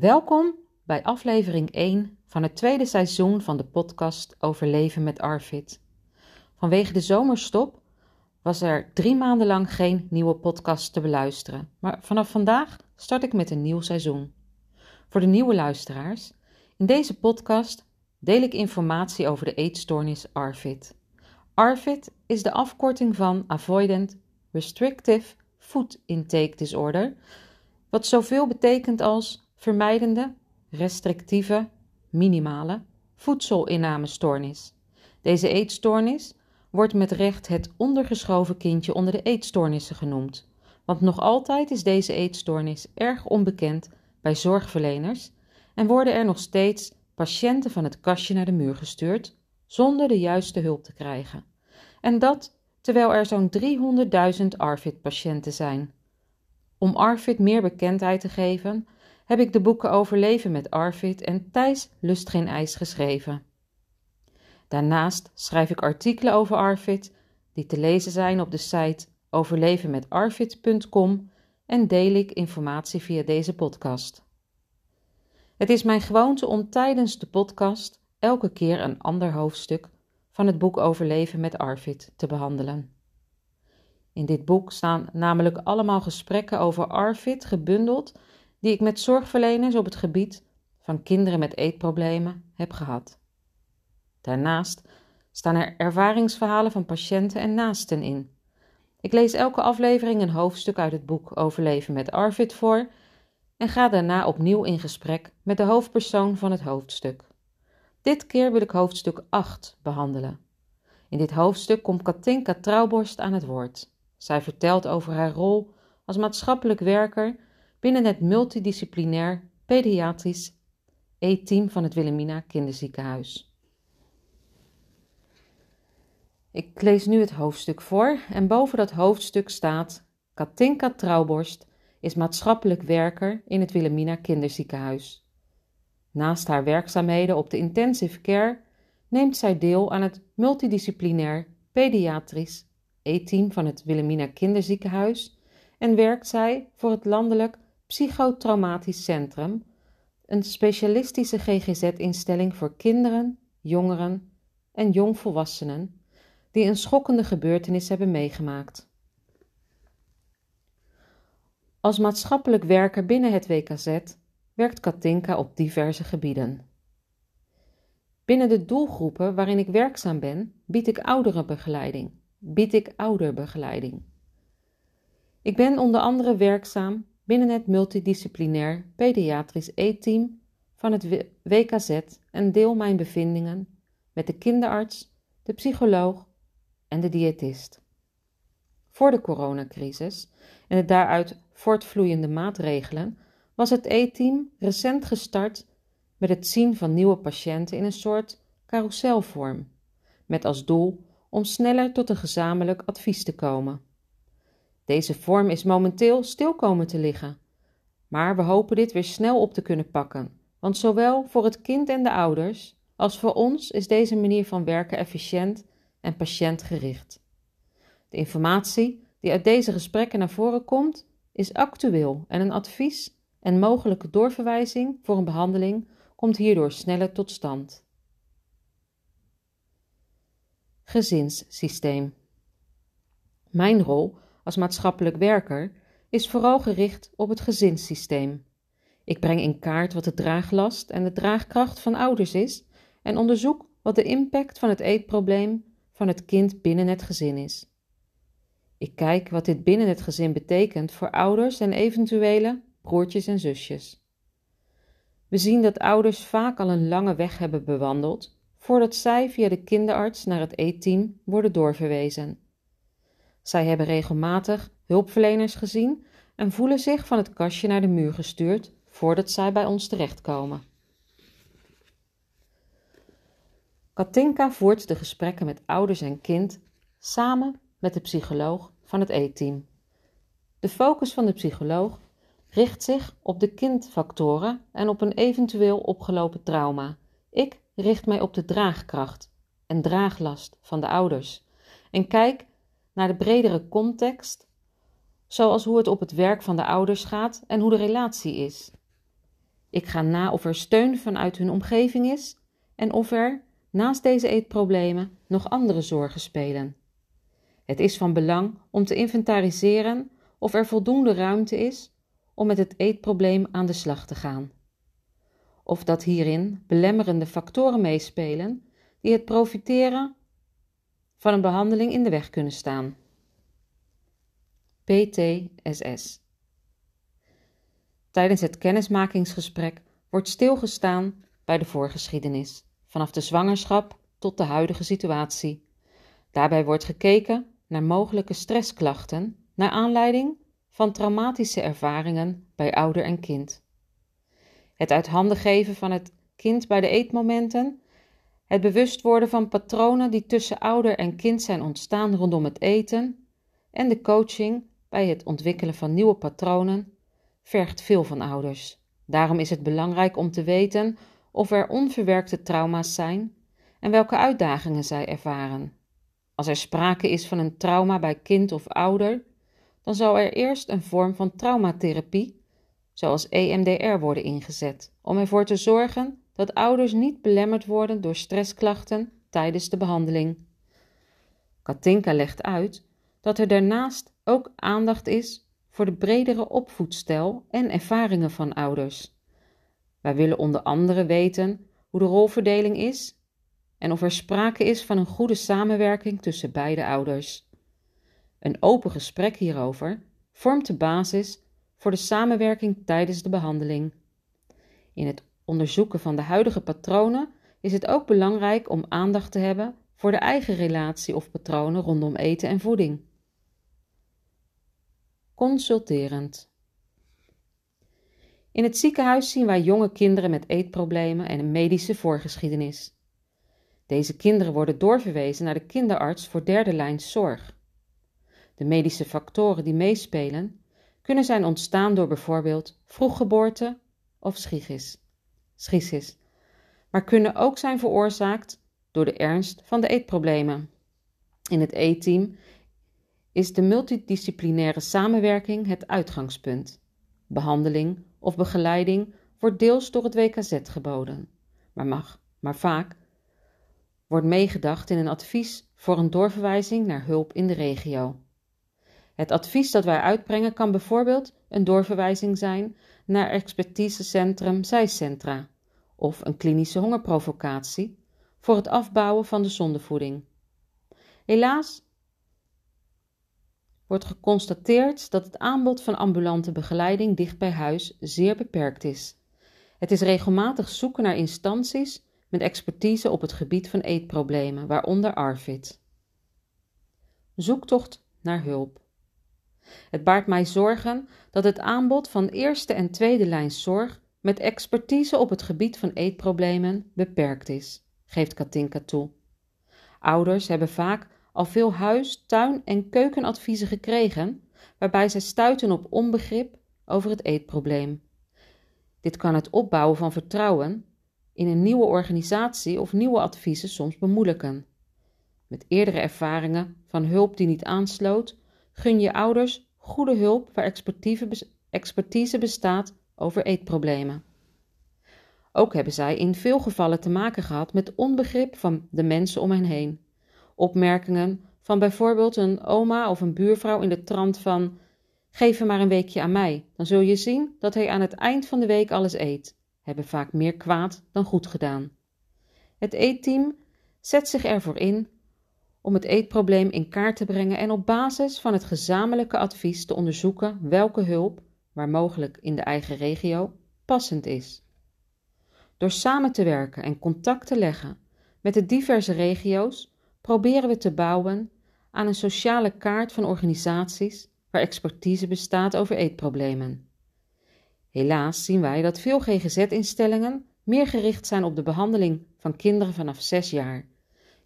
Welkom bij aflevering 1 van het tweede seizoen van de podcast over leven met Arvid. Vanwege de zomerstop was er drie maanden lang geen nieuwe podcast te beluisteren, maar vanaf vandaag start ik met een nieuw seizoen. Voor de nieuwe luisteraars, in deze podcast deel ik informatie over de eetstoornis ARFID. ARFID is de afkorting van Avoidant Restrictive Food Intake Disorder, wat zoveel betekent als vermijdende, restrictieve, minimale voedselinnamenstoornis. Deze eetstoornis wordt met recht het ondergeschoven kindje onder de eetstoornissen genoemd, want nog altijd is deze eetstoornis erg onbekend bij zorgverleners en worden er nog steeds patiënten van het kastje naar de muur gestuurd zonder de juiste hulp te krijgen. En dat terwijl er zo'n 300.000 ARFID-patiënten zijn. Om ARFID meer bekendheid te geven, heb ik de boeken Overleven met Arvid en Thijs lust geen ijs geschreven. Daarnaast schrijf ik artikelen over Arvid die te lezen zijn op de site overlevenmetarvid.com en deel ik informatie via deze podcast. Het is mijn gewoonte om tijdens de podcast elke keer een ander hoofdstuk van het boek Overleven met Arvid te behandelen. In dit boek staan namelijk allemaal gesprekken over Arvid gebundeld die ik met zorgverleners op het gebied van kinderen met eetproblemen heb gehad. Daarnaast staan er ervaringsverhalen van patiënten en naasten in. Ik lees elke aflevering een hoofdstuk uit het boek Overleven met Arvid voor en ga daarna opnieuw in gesprek met de hoofdpersoon van het hoofdstuk. Dit keer wil ik hoofdstuk 8 behandelen. In dit hoofdstuk komt Katinka Trouwborst aan het woord. Zij vertelt over haar rol als maatschappelijk werker binnen het multidisciplinair pediatrisch E-team van het Wilhelmina Kinderziekenhuis. Ik lees nu het hoofdstuk voor en boven dat hoofdstuk staat: Katinka Trouwborst is maatschappelijk werker in het Wilhelmina Kinderziekenhuis. Naast haar werkzaamheden op de intensive care neemt zij deel aan het multidisciplinair pediatrisch E-team van het Wilhelmina Kinderziekenhuis en werkt zij voor het landelijk Psychotraumatisch Centrum, een specialistische GGZ-instelling voor kinderen, jongeren en jongvolwassenen die een schokkende gebeurtenis hebben meegemaakt. Als maatschappelijk werker binnen het WKZ werkt Katinka op diverse gebieden. Binnen de doelgroepen waarin ik werkzaam ben, bied ik ouderenbegeleiding, bied ik ouderbegeleiding. Ik ben onder andere werkzaam binnen het multidisciplinair pediatrisch E-team van het WKZ en deel mijn bevindingen met de kinderarts, de psycholoog en de diëtist. Voor de coronacrisis en de daaruit voortvloeiende maatregelen was het E-team recent gestart met het zien van nieuwe patiënten in een soort carouselvorm, met als doel om sneller tot een gezamenlijk advies te komen. Deze vorm is momenteel stil komen te liggen. Maar we hopen dit weer snel op te kunnen pakken, want zowel voor het kind en de ouders als voor ons is deze manier van werken efficiënt en patiëntgericht. De informatie die uit deze gesprekken naar voren komt, is actueel en een advies en mogelijke doorverwijzing voor een behandeling komt hierdoor sneller tot stand. Gezinssysteem. Mijn rol als maatschappelijk werker is vooral gericht op het gezinssysteem. Ik breng in kaart wat de draaglast en de draagkracht van ouders is en onderzoek wat de impact van het eetprobleem van het kind binnen het gezin is. Ik kijk wat dit binnen het gezin betekent voor ouders en eventuele broertjes en zusjes. We zien dat ouders vaak al een lange weg hebben bewandeld voordat zij via de kinderarts naar het eetteam worden doorverwezen. Zij hebben regelmatig hulpverleners gezien en voelen zich van het kastje naar de muur gestuurd voordat zij bij ons terechtkomen. Katinka voert de gesprekken met ouders en kind samen met de psycholoog van het E-team. De focus van de psycholoog richt zich op de kindfactoren en op een eventueel opgelopen trauma. Ik richt mij op de draagkracht en draaglast van de ouders en kijk naar de bredere context, zoals hoe het op het werk van de ouders gaat en hoe de relatie is. Ik ga na of er steun vanuit hun omgeving is en of er, naast deze eetproblemen, nog andere zorgen spelen. Het is van belang om te inventariseren of er voldoende ruimte is om met het eetprobleem aan de slag te gaan. Of dat hierin belemmerende factoren meespelen die het profiteren van een behandeling in de weg kunnen staan. PTSS. Tijdens het kennismakingsgesprek wordt stilgestaan bij de voorgeschiedenis, vanaf de zwangerschap tot de huidige situatie. Daarbij wordt gekeken naar mogelijke stressklachten naar aanleiding van traumatische ervaringen bij ouder en kind. Het uit handen geven van het kind bij de eetmomenten, het bewust worden van patronen die tussen ouder en kind zijn ontstaan rondom het eten en de coaching bij het ontwikkelen van nieuwe patronen vergt veel van ouders. Daarom is het belangrijk om te weten of er onverwerkte trauma's zijn en welke uitdagingen zij ervaren. Als er sprake is van een trauma bij kind of ouder, dan zal er eerst een vorm van traumatherapie, zoals EMDR, worden ingezet, om ervoor te zorgen dat ouders niet belemmerd worden door stressklachten tijdens de behandeling. Katinka legt uit dat er daarnaast ook aandacht is voor de bredere opvoedstijl en ervaringen van ouders. Wij willen onder andere weten hoe de rolverdeling is en of er sprake is van een goede samenwerking tussen beide ouders. Een open gesprek hierover vormt de basis voor de samenwerking tijdens de behandeling. In het onderzoeken van de huidige patronen is het ook belangrijk om aandacht te hebben voor de eigen relatie of patronen rondom eten en voeding. Consulterend. In het ziekenhuis zien wij jonge kinderen met eetproblemen en een medische voorgeschiedenis. Deze kinderen worden doorverwezen naar de kinderarts voor derde lijn zorg. De medische factoren die meespelen kunnen zijn ontstaan door bijvoorbeeld vroeggeboorte of schichis, maar kunnen ook zijn veroorzaakt door de ernst van de eetproblemen. In het eetteam is de multidisciplinaire samenwerking het uitgangspunt. Behandeling of begeleiding wordt deels door het WKZ geboden, maar mag, maar vaak wordt meegedacht in een advies voor een doorverwijzing naar hulp in de regio. Het advies dat wij uitbrengen kan bijvoorbeeld een doorverwijzing zijn naar expertisecentrum zijcentra of een klinische hongerprovocatie voor het afbouwen van de zondevoeding. Helaas wordt geconstateerd dat het aanbod van ambulante begeleiding dicht bij huis zeer beperkt is. Het is regelmatig zoeken naar instanties met expertise op het gebied van eetproblemen, waaronder ARFID. Zoektocht naar hulp. Het baart mij zorgen dat het aanbod van eerste en tweede lijn zorg met expertise op het gebied van eetproblemen beperkt is, geeft Katinka toe. Ouders hebben vaak al veel huis-, tuin- en keukenadviezen gekregen, waarbij zij stuiten op onbegrip over het eetprobleem. Dit kan het opbouwen van vertrouwen in een nieuwe organisatie of nieuwe adviezen soms bemoeilijken. Met eerdere ervaringen van hulp die niet aansloot, gun je ouders goede hulp waar expertise bestaat over eetproblemen. Ook hebben zij in veel gevallen te maken gehad met onbegrip van de mensen om hen heen. Opmerkingen van bijvoorbeeld een oma of een buurvrouw in de trant van: Geef hem maar een weekje aan mij, dan zul je zien dat hij aan het eind van de week alles eet hebben vaak meer kwaad dan goed gedaan. Het eetteam zet zich ervoor in om het eetprobleem in kaart te brengen en op basis van het gezamenlijke advies te onderzoeken welke hulp, waar mogelijk in de eigen regio, passend is. Door samen te werken en contact te leggen met de diverse regio's proberen we te bouwen aan een sociale kaart van organisaties waar expertise bestaat over eetproblemen. Helaas zien wij dat veel GGZ-instellingen meer gericht zijn op de behandeling van kinderen vanaf 6 jaar.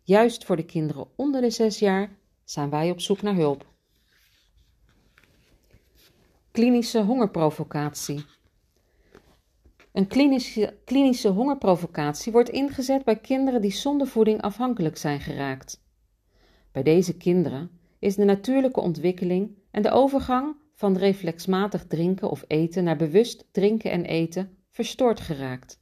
Juist voor de kinderen onder de 6 jaar zijn wij op zoek naar hulp. Klinische hongerprovocatie. Een klinische, klinische hongerprovocatie wordt ingezet bij kinderen die zonder voeding afhankelijk zijn geraakt. Bij deze kinderen is de natuurlijke ontwikkeling en de overgang van reflexmatig drinken of eten naar bewust drinken en eten verstoord geraakt.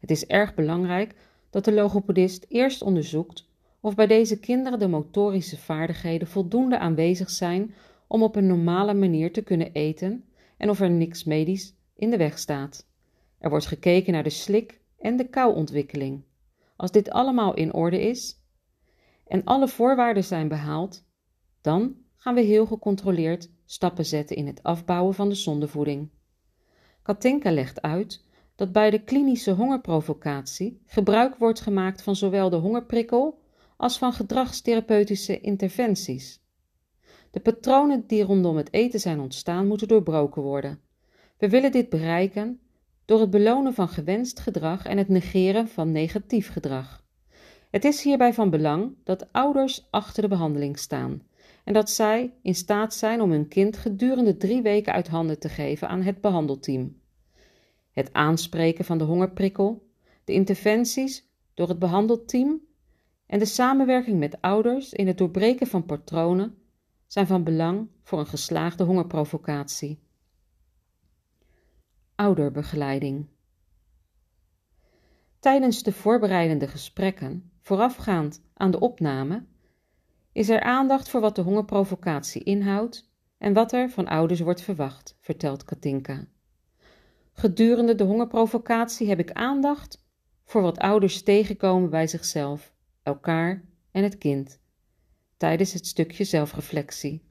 Het is erg belangrijk dat de logopedist eerst onderzoekt of bij deze kinderen de motorische vaardigheden voldoende aanwezig zijn om op een normale manier te kunnen eten en of er niks medisch in de weg staat. Er wordt gekeken naar de slik- en de kauwontwikkeling. Als dit allemaal in orde is en alle voorwaarden zijn behaald, dan gaan we heel gecontroleerd stappen zetten in het afbouwen van de zondevoeding. Katinka legt uit dat bij de klinische hongerprovocatie gebruik wordt gemaakt van zowel de hongerprikkel als van gedragstherapeutische interventies. De patronen die rondom het eten zijn ontstaan, moeten doorbroken worden. We willen dit bereiken door het belonen van gewenst gedrag en het negeren van negatief gedrag. Het is hierbij van belang dat ouders achter de behandeling staan en dat zij in staat zijn om hun kind gedurende drie weken uit handen te geven aan het behandelteam. Het aanspreken van de hongerprikkel, de interventies door het behandelteam en de samenwerking met ouders in het doorbreken van patronen zijn van belang voor een geslaagde hongerprovocatie. Ouderbegeleiding. Tijdens de voorbereidende gesprekken, voorafgaand aan de opname, is er aandacht voor wat de hongerprovocatie inhoudt en wat er van ouders wordt verwacht, vertelt Katinka. Gedurende de hongerprovocatie heb ik aandacht voor wat ouders tegenkomen bij zichzelf, elkaar en het kind, tijdens het stukje zelfreflectie.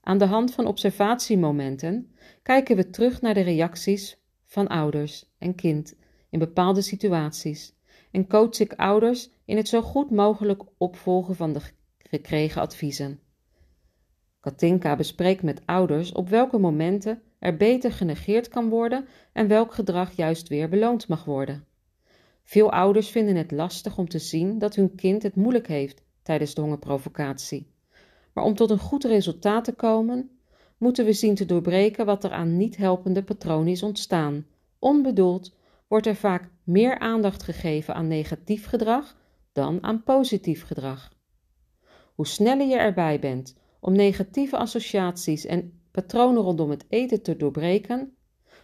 Aan de hand van observatiemomenten kijken we terug naar de reacties van ouders en kind in bepaalde situaties en coach ik ouders in het zo goed mogelijk opvolgen van de gekregen adviezen. Katinka bespreekt met ouders op welke momenten er beter genegeerd kan worden en welk gedrag juist weer beloond mag worden. Veel ouders vinden het lastig om te zien dat hun kind het moeilijk heeft tijdens de hongerprovocatie. Maar om tot een goed resultaat te komen, moeten we zien te doorbreken wat er aan niet helpende patronen is ontstaan. Onbedoeld wordt er vaak meer aandacht gegeven aan negatief gedrag dan aan positief gedrag. Hoe sneller je erbij bent om negatieve associaties en patronen rondom het eten te doorbreken,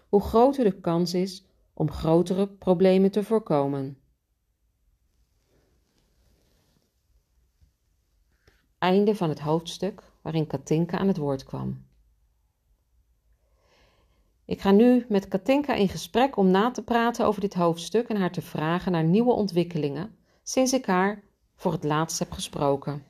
hoe groter de kans is om grotere problemen te voorkomen. Einde van het hoofdstuk waarin Katinka aan het woord kwam. Ik ga nu met Katinka in gesprek om na te praten over dit hoofdstuk en haar te vragen naar nieuwe ontwikkelingen sinds ik haar voor het laatst heb gesproken.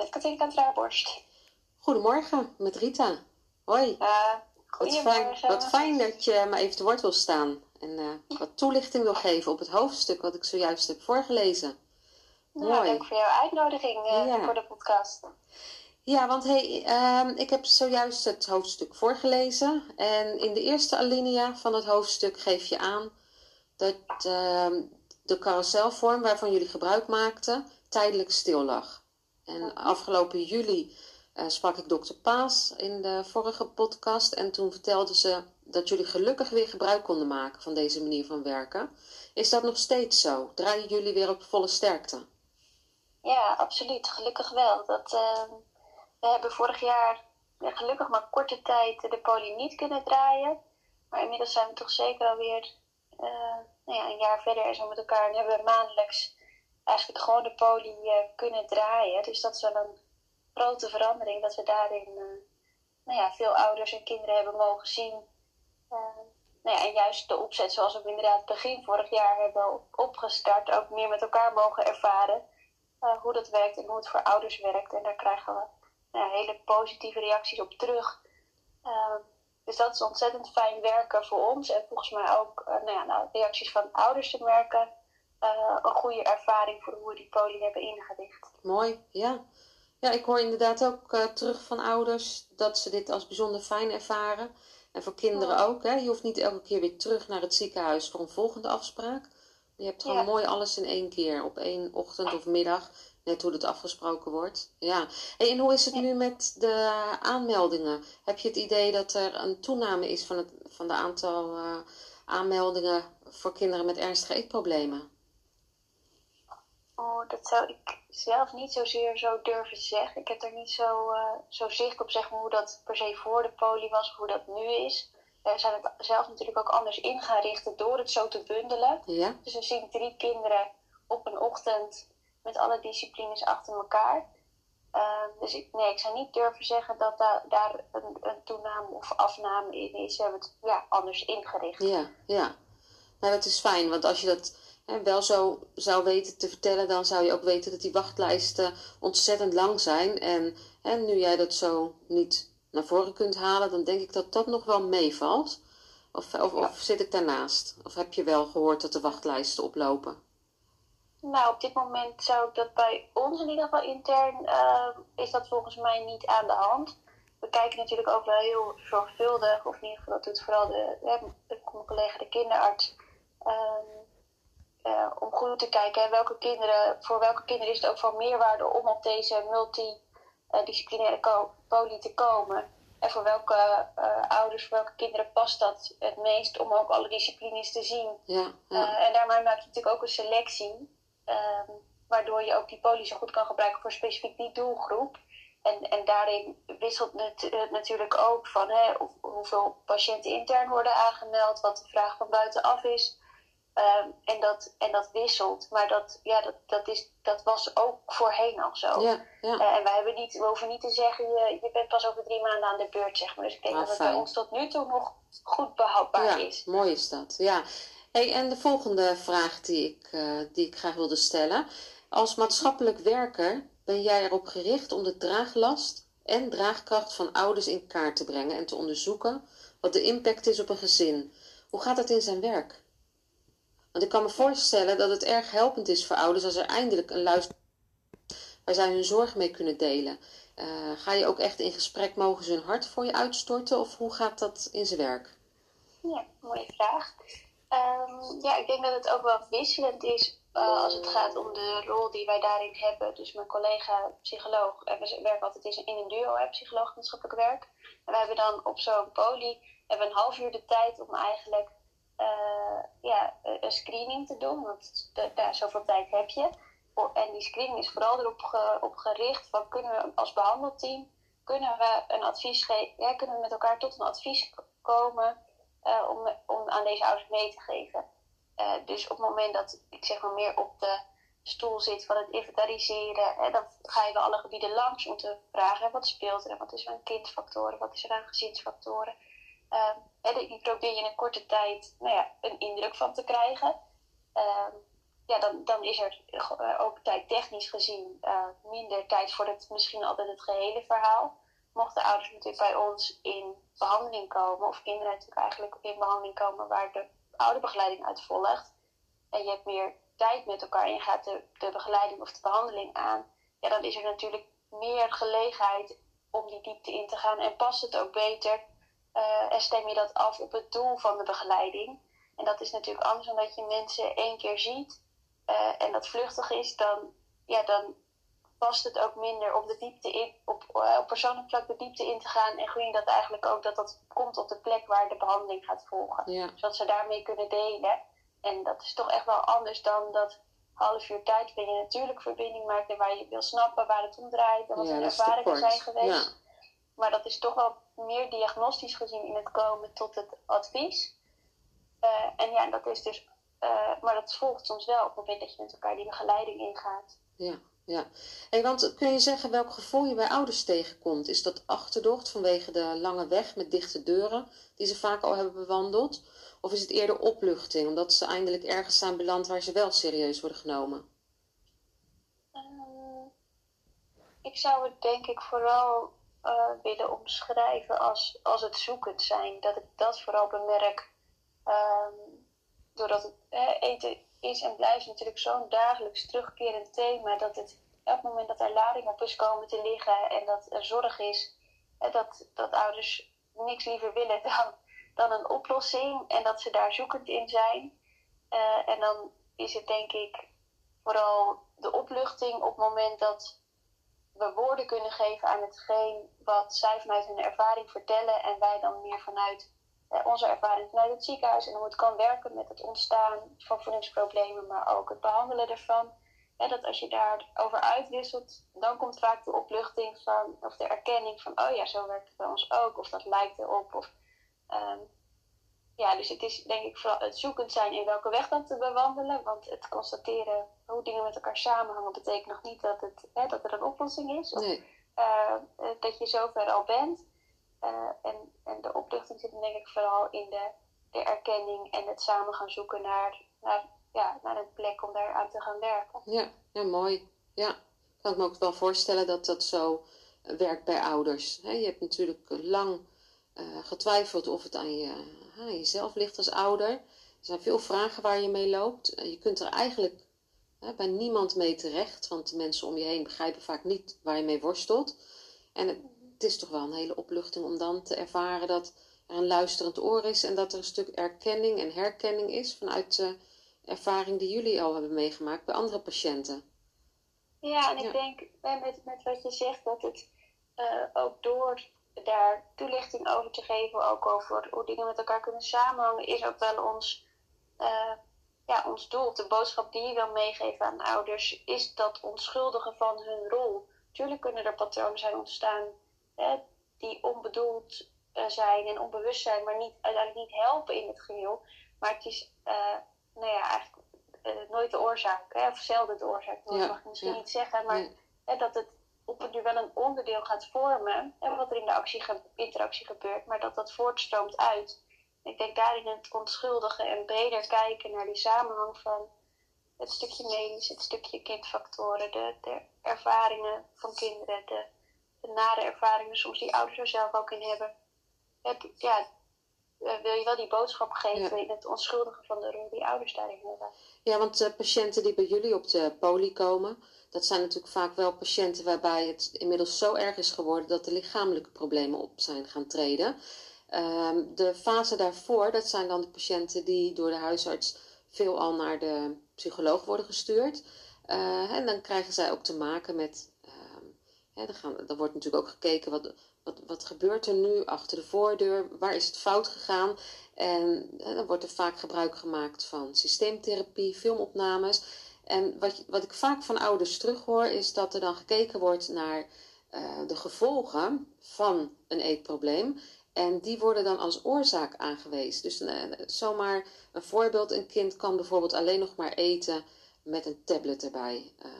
Met Goedemorgen, met Rita. Hoi. Uh, wat, fijn, wat fijn dat je me even te woord wil staan en uh, wat toelichting wil geven op het hoofdstuk wat ik zojuist heb voorgelezen. Nou, Mooi. Dank voor jouw uitnodiging uh, ja. voor de podcast. Ja, want hey, uh, ik heb zojuist het hoofdstuk voorgelezen. En in de eerste alinea van het hoofdstuk geef je aan dat ehm, de carouselvorm waarvan jullie gebruik maakten tijdelijk stil lag. En afgelopen juli uh, sprak ik dokter Paas in de vorige podcast. En toen vertelde ze dat jullie gelukkig weer gebruik konden maken van deze manier van werken. Is dat nog steeds zo? Draaien jullie weer op volle sterkte? Ja, absoluut. Gelukkig wel. Dat, uh, we hebben vorig jaar ja, gelukkig maar korte tijd de poli niet kunnen draaien. Maar inmiddels zijn we toch zeker alweer uh, nou ja, een jaar verder en zo met elkaar. En hebben we maandelijks eigenlijk gewoon de poli uh, kunnen draaien. Dus dat is wel een grote verandering dat we daarin uh, nou ja, veel ouders en kinderen hebben mogen zien. Uh, nou ja, en juist de opzet zoals we inderdaad begin vorig jaar hebben opgestart, ook meer met elkaar mogen ervaren hoe dat werkt en hoe het voor ouders werkt. En daar krijgen we nou hele positieve reacties op terug. dus dat is ontzettend fijn werken voor ons en volgens mij ook nou ja, nou, reacties van ouders te merken uh, een goede ervaring voor hoe we die poli hebben ingericht. Mooi, ja. Ja, ik hoor inderdaad ook uh, terug van ouders dat ze dit als bijzonder fijn ervaren. En voor kinderen ja. ook. Hè? Je hoeft niet elke keer weer terug naar het ziekenhuis voor een volgende afspraak. Je hebt gewoon ja. mooi alles in één keer, op één ochtend of middag. net hoe het afgesproken wordt. Ja. en hoe is het nu met de aanmeldingen? Heb je het idee dat er een toename is van, het, van de aantal uh, aanmeldingen voor kinderen met ernstige eetproblemen? Oh, dat zou ik zelf niet zozeer zo durven zeggen. Ik heb er niet zo, uh, zo zicht op zeg maar, hoe dat per se voor de poli was of hoe dat nu is. We zijn het zelf natuurlijk ook anders in gaan richten door het zo te bundelen. Ja. Dus we zien drie kinderen op een ochtend met alle disciplines achter elkaar. Uh, dus ik, nee, ik zou niet durven zeggen dat da daar een, een, toename of afname in is. We hebben het ja, anders ingericht. Ja, ja. Nou, dat is fijn, want als je dat hè, wel zo zou weten te vertellen, dan zou je ook weten dat die wachtlijsten ontzettend lang zijn. En hè, nu jij dat zo niet naar voren kunt halen, dan denk ik dat dat nog wel meevalt. Of, of, of zit ik daarnaast? Of heb je wel gehoord dat de wachtlijsten oplopen? Nou, op dit moment zou ik dat bij ons in ieder geval intern, uh, is dat volgens mij niet aan de hand. We kijken natuurlijk ook wel heel zorgvuldig, of in ieder geval dat doet vooral de, de, mijn collega de kinderarts, um, uh, om goed te kijken welke kinderen, voor welke kinderen is het ook van meerwaarde om op deze multidisciplinaire poli te komen. En voor welke uh, ouders, voor welke kinderen past dat het meest om ook alle disciplines te zien. Ja, ja. en daarmee maak je natuurlijk ook een selectie. Um, waardoor je ook die poli zo goed kan gebruiken voor specifiek die doelgroep. En, en daarin wisselt het natuurlijk ook van hè, hoeveel patiënten intern worden aangemeld, wat de vraag van buitenaf is. Um, en, dat, en dat wisselt. Maar dat, ja, dat, dat, is, dat was ook voorheen al zo. Ja, ja. Uh, en wij hebben niet, we hoeven niet te zeggen, je, je bent pas over drie maanden aan de beurt, zeg maar. Dus ik denk Ah, dat het bij ons tot nu toe nog goed behapbaar ja, is. mooi is dat. Ja. Hey, en de volgende vraag die ik, uh, die ik graag wilde stellen. Als maatschappelijk werker ben jij erop gericht om de draaglast en draagkracht van ouders in kaart te brengen en te onderzoeken wat de impact is op een gezin. Hoe gaat dat in zijn werk? Want ik kan me voorstellen dat het erg helpend is voor ouders als er eindelijk een luister waar zij hun zorg mee kunnen delen. Uh, ga je ook echt in gesprek, mogen ze hun hart voor je uitstorten of hoe gaat dat in zijn werk? Ja, mooie vraag. Um, ja, ik denk dat het ook wel wisselend is uh, als het gaat om de rol die wij daarin hebben. Dus mijn collega psycholoog, en we werken altijd in een duo, hè, psycholoog maatschappelijk werk. En we hebben dan op zo'n poli hebben een half uur de tijd om eigenlijk uh, ja, een screening te doen. Want daar zoveel tijd heb je. En die screening is vooral erop op gericht van kunnen we als behandelteam kunnen we een advies geven, kunnen we met elkaar tot een advies komen uh, om, om aan deze ouders mee te geven. Uh, dus op het moment dat ik zeg maar meer op de stoel zit van het inventariseren, hè, dan ga je wel alle gebieden langs om te vragen wat speelt er, wat is er aan kindfactoren, wat is er aan gezinsfactoren. En die probeer je in een korte tijd nou ja, een indruk van te krijgen. ja, dan, dan is er ook tijd technisch gezien minder tijd voor het, misschien altijd het gehele verhaal mochten ouders natuurlijk bij ons in behandeling komen, of kinderen natuurlijk eigenlijk in behandeling komen waar de ouderbegeleiding uit volgt, en je hebt meer tijd met elkaar en je gaat de, de begeleiding of de behandeling aan, ja, dan is er natuurlijk meer gelegenheid om die diepte in te gaan en past het ook beter uh, en stem je dat af op het doel van de begeleiding. En dat is natuurlijk anders dan dat je mensen één keer ziet uh, en dat vluchtig is, dan, ja, dan past het ook minder om de diepte in, op, uh, op persoonlijk vlak de diepte in te gaan. En je dat eigenlijk ook dat dat komt op de plek waar de behandeling gaat volgen. Ja. Zodat ze daarmee kunnen delen. En dat is toch echt wel anders dan dat half uur tijd waarin je natuurlijk verbinding maakt en waar je wil snappen waar het om draait en wat Ja, hun ervaringen zijn geweest. Ja. Maar dat is toch wel meer diagnostisch gezien in het komen tot het advies. Uh, en ja, dat is dus, uh, maar dat volgt soms wel op het moment dat je met elkaar die begeleiding ingaat. Ja, ja. Hey, want kun je zeggen welk gevoel je bij ouders tegenkomt? Is dat achterdocht vanwege de lange weg met dichte deuren die ze vaak al hebben bewandeld? Of is het eerder opluchting omdat ze eindelijk ergens zijn beland waar ze wel serieus worden genomen? Uh, ik zou het denk ik vooral uh, willen omschrijven als, als het zoekend zijn. Dat ik dat vooral bemerk. Um, doordat het eh, eten is en blijft natuurlijk zo'n dagelijks terugkerend thema. Dat het elk moment dat er lading op is komen te liggen en dat er zorg is, eh, dat, dat ouders niks liever willen dan, dan een oplossing en dat ze daar zoekend in zijn. Uh, en dan is het denk ik vooral de opluchting op het moment dat we woorden kunnen geven aan hetgeen wat zij vanuit hun ervaring vertellen en wij dan meer vanuit eh, onze ervaring vanuit het ziekenhuis en hoe het kan werken met het ontstaan van voedingsproblemen, maar ook het behandelen ervan. Ja, dat als je daarover uitwisselt, dan komt vaak de opluchting van, of de erkenning van, oh ja, zo werkt het bij ons ook, of dat lijkt erop. Of, um, ja, dus het is denk ik vooral het zoekend zijn in welke weg dan te bewandelen. Want het constateren hoe dingen met elkaar samenhangen betekent nog niet dat, het, hè, dat er een oplossing is. Of Nee. uh, dat je zover al bent. Uh, en, en de opluchting zit denk ik vooral in de, de erkenning en het samen gaan zoeken naar, naar, ja, naar een plek om daar aan te gaan werken. Ja, ja mooi. Ja, kan ik me ook wel voorstellen dat dat zo werkt bij ouders. He, je hebt natuurlijk lang uh, getwijfeld of het aan, je, aan jezelf ligt als ouder. Er zijn veel vragen waar je mee loopt. Uh, je kunt er eigenlijk hè, bij niemand mee terecht, want de mensen om je heen begrijpen vaak niet waar je mee worstelt. En het, het is toch wel een hele opluchting om dan te ervaren dat er een luisterend oor is en dat er een stuk erkenning en herkenning is vanuit de ervaring die jullie al hebben meegemaakt bij andere patiënten. Ja, en ik ja. denk met, met wat je zegt dat het uh, ook door daar toelichting over te geven, ook over hoe dingen met elkaar kunnen samenhangen, is ook wel ons, uh, ja, ons doel. De boodschap die je wil meegeven aan ouders is dat onschuldigen van hun rol. Tuurlijk kunnen er patronen zijn ontstaan hè, die onbedoeld uh, zijn en onbewust zijn, maar niet, uiteindelijk niet helpen in het geheel. Maar het is uh, nou ja, eigenlijk nooit de oorzaak, hè, of zelden de oorzaak. Dat ja, mag ik misschien ja. niet zeggen, maar hè, dat het op het nu wel een onderdeel gaat vormen en wat er in de actie, interactie gebeurt, maar dat dat voortstroomt uit. Ik denk daarin het onschuldigen en breder kijken naar die samenhang van het stukje medisch, het stukje kindfactoren, de, de ervaringen van kinderen, de, de nare ervaringen soms die ouders er zelf ook in hebben. Het, ja, uh, wil je wel die boodschap geven ja. in het onschuldigen van de rol die ouders daarin hebben. Ja, want uh, patiënten die bij jullie op de poli komen, dat zijn natuurlijk vaak wel patiënten waarbij het inmiddels zo erg is geworden dat de lichamelijke problemen op zijn gaan treden. Uh, de fase daarvoor, dat zijn dan de patiënten die door de huisarts veelal naar de psycholoog worden gestuurd. Uh, en dan krijgen zij ook te maken met. Ja, dan, wordt natuurlijk ook gekeken wat, wat, wat gebeurt er nu achter de voordeur, waar is het fout gegaan. En, en dan wordt er vaak gebruik gemaakt van systeemtherapie, filmopnames. En wat, wat ik vaak van ouders terughoor, is dat er dan gekeken wordt naar uh, de gevolgen van een eetprobleem. En die worden dan als oorzaak aangewezen. Dus uh, zomaar een voorbeeld: een kind kan bijvoorbeeld alleen nog maar eten met een tablet erbij. Uh,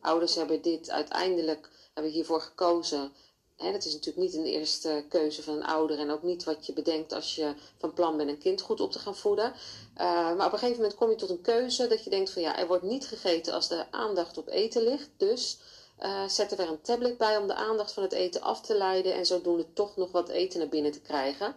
ouders hebben dit uiteindelijk hebben hiervoor gekozen. En dat is natuurlijk niet een eerste keuze van een ouder en ook niet wat je bedenkt als je van plan bent een kind goed op te gaan voeden. Uh, maar op een gegeven moment kom je tot een keuze dat je denkt van ja, er wordt niet gegeten als de aandacht op eten ligt. Dus uh, zet er weer een tablet bij om de aandacht van het eten af te leiden en zodoende toch nog wat eten naar binnen te krijgen.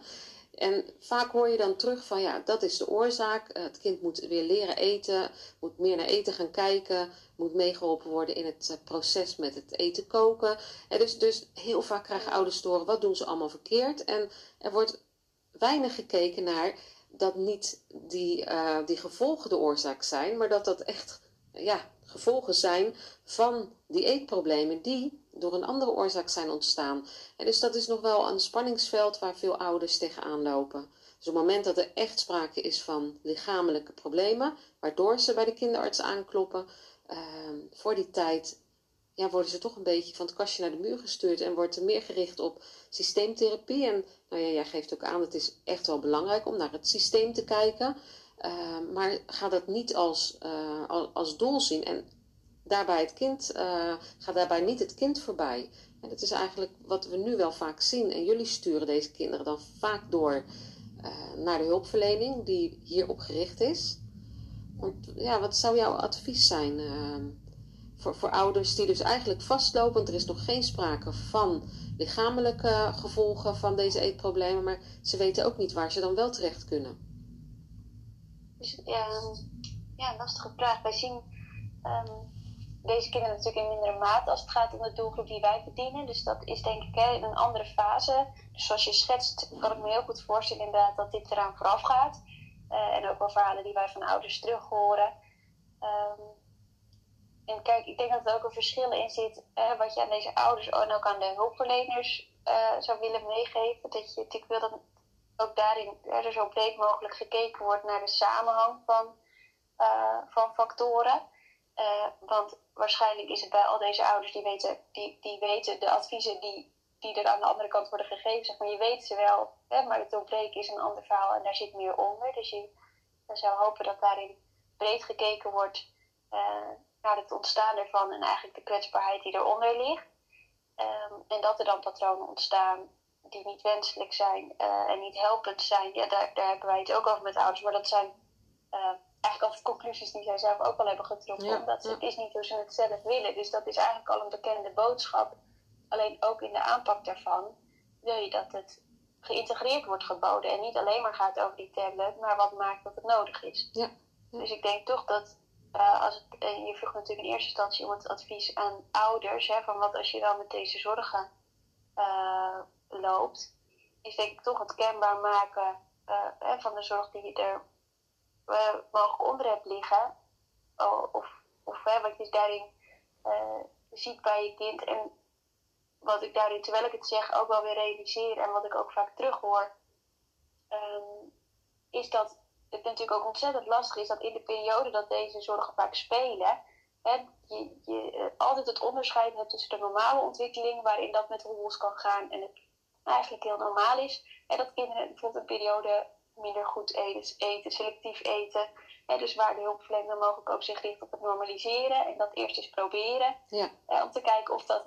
En vaak hoor je dan terug van ja, dat is de oorzaak. Het kind moet weer leren eten, moet meer naar eten gaan kijken, moet meegeholpen worden in het proces met het eten koken. En dus, dus heel vaak krijgen ouders te horen wat doen ze allemaal verkeerd. En er wordt weinig gekeken naar dat niet die, uh, die gevolgen de oorzaak zijn, maar dat dat echt ja, gevolgen zijn van die eetproblemen die door een andere oorzaak zijn ontstaan. En dus dat is nog wel een spanningsveld waar veel ouders tegenaan lopen. Dus op het moment dat er echt sprake is van lichamelijke problemen, waardoor ze bij de kinderarts aankloppen, uh, voor die tijd ja, worden ze toch een beetje van het kastje naar de muur gestuurd en wordt er meer gericht op systeemtherapie. En nou ja, jij geeft ook aan, het is echt wel belangrijk om naar het systeem te kijken. Uh, maar ga dat niet als, uh, als doel zien. En daarbij het kind, uh, ga daarbij niet het kind voorbij. En dat is eigenlijk wat we nu wel vaak zien. En jullie sturen deze kinderen dan vaak door uh, naar de hulpverlening die hierop gericht is. Want ja, wat zou jouw advies zijn uh, voor, voor ouders die dus eigenlijk vastlopen? Want er is nog geen sprake van lichamelijke gevolgen van deze eetproblemen, maar ze weten ook niet waar ze dan wel terecht kunnen. Dus ja, ja, lastige vraag. Wij zien um, deze kinderen natuurlijk in mindere mate als het gaat om de doelgroep die wij bedienen. Dus dat is denk ik hè, een andere fase. Dus zoals je schetst, kan ik me heel goed voorstellen inderdaad dat dit eraan vooraf gaat. Uh, en ook wel verhalen die wij van ouders terug horen. Um, en kijk, ik denk dat er ook een verschil in zit, wat je aan deze ouders en ook aan de hulpverleners zou willen meegeven. Dat je natuurlijk wil dat ook daarin er zo breed mogelijk gekeken wordt naar de samenhang van, van factoren. want waarschijnlijk is het bij al deze ouders die weten, die, die weten de adviezen die, die er aan de andere kant worden gegeven. Zeg maar je weet ze wel, hè, maar het doorbreken is een ander verhaal en daar zit meer onder. Dus je zou hopen dat daarin breed gekeken wordt uh, naar het ontstaan ervan en eigenlijk de kwetsbaarheid die eronder ligt. Um, en dat er dan patronen ontstaan die niet wenselijk zijn uh, en niet helpend zijn. Ja, daar, daar hebben wij het ook over met ouders, maar dat zijn uh, eigenlijk altijd conclusies die zij zelf ook al hebben getrokken. Ja, omdat het is niet hoe ze het zelf willen. Dus dat is eigenlijk al een bekende boodschap. Alleen ook in de aanpak daarvan wil je dat het geïntegreerd wordt geboden. En niet alleen maar gaat over die tablet, maar wat maakt dat het nodig is. Ja. Dus ik denk toch dat, uh, als het, uh, je vroeg natuurlijk in eerste instantie om het advies aan ouders, hè, van wat als je dan met deze zorgen uh, loopt, is denk ik toch het kenbaar maken van de zorg die je er mogelijk onder hebt liggen. of of wat je daarin ziet bij je kind. En wat ik daarin, terwijl ik het zeg, ook wel weer realiseer en wat ik ook vaak terughoor, um, is dat het natuurlijk ook ontzettend lastig is dat in de periode dat deze zorgen vaak spelen, hè, je, je uh, altijd het onderscheid hebt tussen de normale ontwikkeling, waarin dat met hobbels kan gaan en het eigenlijk heel normaal is. En dat kinderen bijvoorbeeld een periode minder goed eten, eten selectief eten. Hè, dus waar de hulpverlener mogelijk ook zich richt op het normaliseren en dat eerst eens proberen. Ja. om te kijken of dat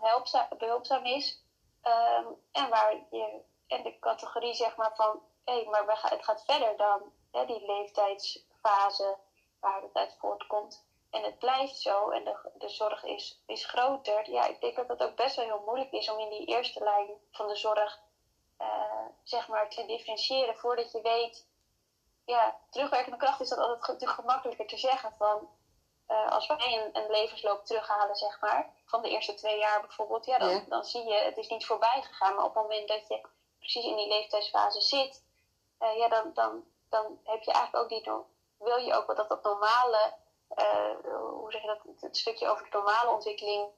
behulpzaam is. Um, en waar je, en de categorie zeg maar van, hé, hey, maar we gaan, het gaat verder dan hè, die leeftijdsfase waar het uit voortkomt. En het blijft zo en de, de zorg is, is groter. Ja, ik denk dat het ook best wel heel moeilijk is om in die eerste lijn van de zorg uh, zeg maar te differentiëren voordat je weet. Ja, terugwerkende kracht is dat altijd natuurlijk gemakkelijker te zeggen van. Uh, als wij een, een, levensloop terughalen, zeg maar, van de eerste twee jaar bijvoorbeeld, ja, dan, dan zie je, het is niet voorbij gegaan. Maar op het moment dat je precies in die leeftijdsfase zit, uh, ja, dan, dan, dan heb je eigenlijk ook die, wil je ook dat dat normale, hoe zeg je dat, het stukje over de normale ontwikkeling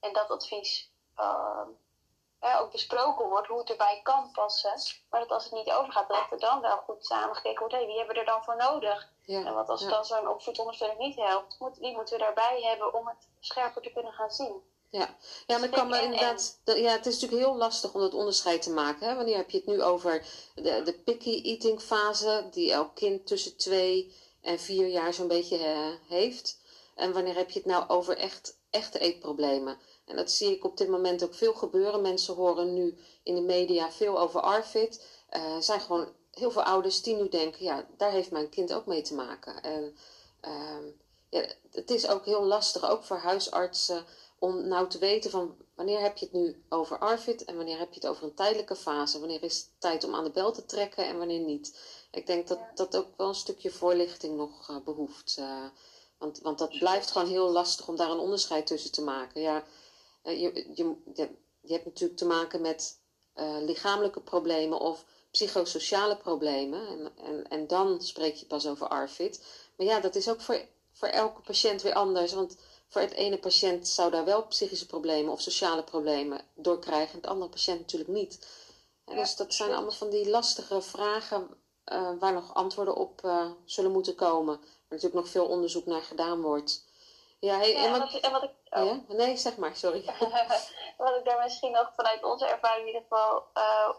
en dat advies ook besproken wordt hoe het erbij kan passen. Maar dat als het niet overgaat, dat er dan wel goed samengekeken wordt. Hey, wie hebben we er dan voor nodig? Ja, en wat als ja. dan zo'n opvoedondersteuning niet helpt, moet, wie moeten we daarbij hebben om het scherper te kunnen gaan zien? Ja, ja maar ik kan me inderdaad. Ja, het is natuurlijk heel lastig om dat onderscheid te maken. Hè? Wanneer heb je het nu over de, de picky eating fase, die elk kind tussen twee en vier jaar zo'n beetje uh, heeft? En wanneer heb je het nou over echt, echte eetproblemen? En dat zie ik op dit moment ook veel gebeuren. Mensen horen nu in de media veel over ARFID. Uh, zijn gewoon heel veel ouders die nu denken, ja, daar heeft mijn kind ook mee te maken. En uh, ja, het is ook heel lastig, ook voor huisartsen, om nou te weten van wanneer heb je het nu over ARFID en wanneer heb je het over een tijdelijke fase. Wanneer is het tijd om aan de bel te trekken en wanneer niet. Ik denk dat dat ook wel een stukje voorlichting nog uh, behoeft. Uh, want, want dat blijft gewoon heel lastig om daar een onderscheid tussen te maken. Ja, je, je, je, hebt natuurlijk te maken met uh, lichamelijke problemen of psychosociale problemen. En, en, en dan spreek je pas over ARFID. Maar ja, dat is ook voor, voor elke patiënt weer anders. Want voor het ene patiënt zou daar wel psychische problemen of sociale problemen door krijgen. En de andere patiënt natuurlijk niet. Ja, dus dat zijn allemaal van die lastige vragen uh, waar nog antwoorden op uh, zullen moeten komen. Waar natuurlijk nog veel onderzoek naar gedaan wordt. Ja, hey, en, wat, en wat ik Oh. Ja? Nee, zeg maar, sorry. Wat ik daar misschien nog vanuit onze ervaring in ieder geval uh,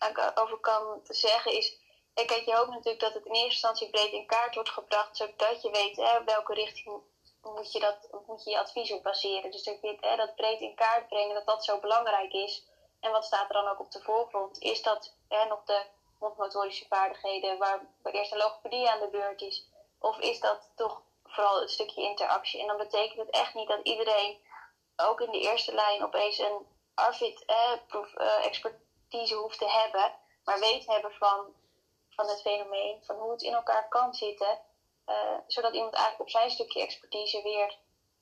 um, over kan zeggen is... Kijk, je hoopt natuurlijk dat het in eerste instantie breed in kaart wordt gebracht... zodat je weet hè, welke richting moet je, dat, moet je je advies op baseren. Dus dat, je, hè, dat breed in kaart brengen, dat dat zo belangrijk is. En wat staat er dan ook op de voorgrond? Is dat hè, nog de mondmotorische vaardigheden waar eerst de logopedie aan de beurt is? Of is dat toch vooral het stukje interactie. En dan betekent het echt niet dat iedereen ook in de eerste lijn opeens een ARFID-expertise eh, hoeft te hebben, maar weet hebben van, van het fenomeen, van hoe het in elkaar kan zitten, uh, zodat iemand eigenlijk op zijn stukje expertise weer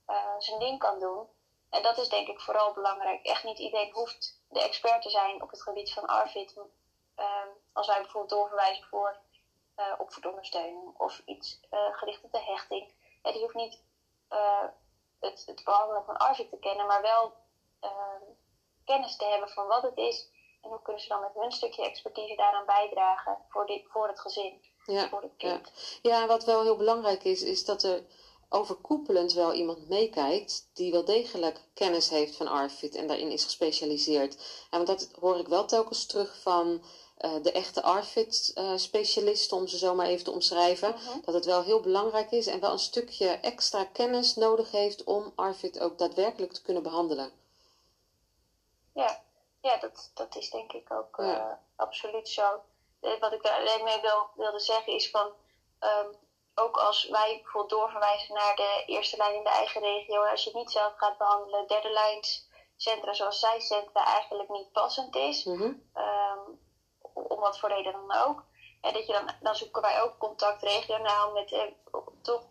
uh, zijn ding kan doen. En dat is denk ik vooral belangrijk. Echt niet iedereen hoeft de expert te zijn op het gebied van ARFID. Uh, als wij bijvoorbeeld doorverwijzen voor uh, opvoedondersteuning of iets uh, gericht op de hechting. Ja, die hoeft niet het, het behandelen van ARVID te kennen, maar wel ehm, kennis te hebben van wat het is en hoe kunnen ze dan met hun stukje expertise daaraan bijdragen voor, dit, voor het gezin, ja, voor het kind. Ja. ja, wat wel heel belangrijk is, is dat er overkoepelend wel iemand meekijkt die wel degelijk kennis heeft van ARFID en daarin is gespecialiseerd. En want dat hoor ik wel telkens terug van uh, de echte ARFID-specialisten, uh, om ze zo maar even te omschrijven. Mhm. Dat het wel heel belangrijk is en wel een stukje extra kennis nodig heeft om ARFID ook daadwerkelijk te kunnen behandelen. Ja, ja dat, dat is denk ik ook uh, absoluut zo. Eh, wat ik daar alleen mee wil, wilde zeggen is van. Um, ook als wij bijvoorbeeld doorverwijzen naar de eerste lijn in de eigen regio, als je het niet zelf gaat behandelen, derde lijnscentra zoals zij centra eigenlijk niet passend is. Mm om wat voor reden dan ook. En dat je dan, dan zoeken wij ook contact regionaal met, eh, toch,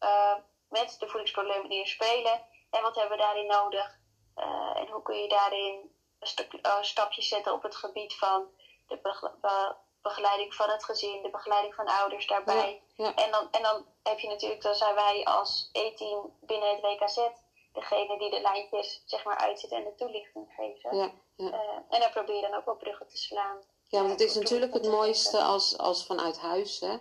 uh, met de voedingsproblemen die er spelen. En wat hebben we daarin nodig? Uh, en hoe kun je daarin een uh, stapjes zetten op het gebied van de begeleiding van het gezin, de begeleiding van ouders daarbij. Ja, En, dan, en dan heb je natuurlijk, dan zijn wij als E-team binnen het WKZ degene die de lijntjes zeg maar uitzetten en de toelichting geven. Ja, en dan probeer je dan ook wel bruggen te slaan. Ja, want het is natuurlijk het mooiste als, als vanuit huis hè,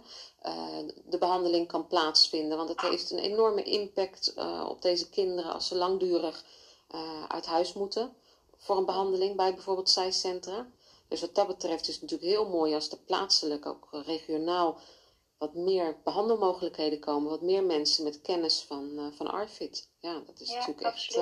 uh, de behandeling kan plaatsvinden. Want het heeft een enorme impact uh, op deze kinderen als ze langdurig uh, uit huis moeten voor een behandeling bij bijvoorbeeld zijcentra. Dus wat dat betreft is het natuurlijk heel mooi als er plaatselijk, ook regionaal, wat meer behandelmogelijkheden komen. Wat meer mensen met kennis van, van ARFID. Ja, dat is natuurlijk echt...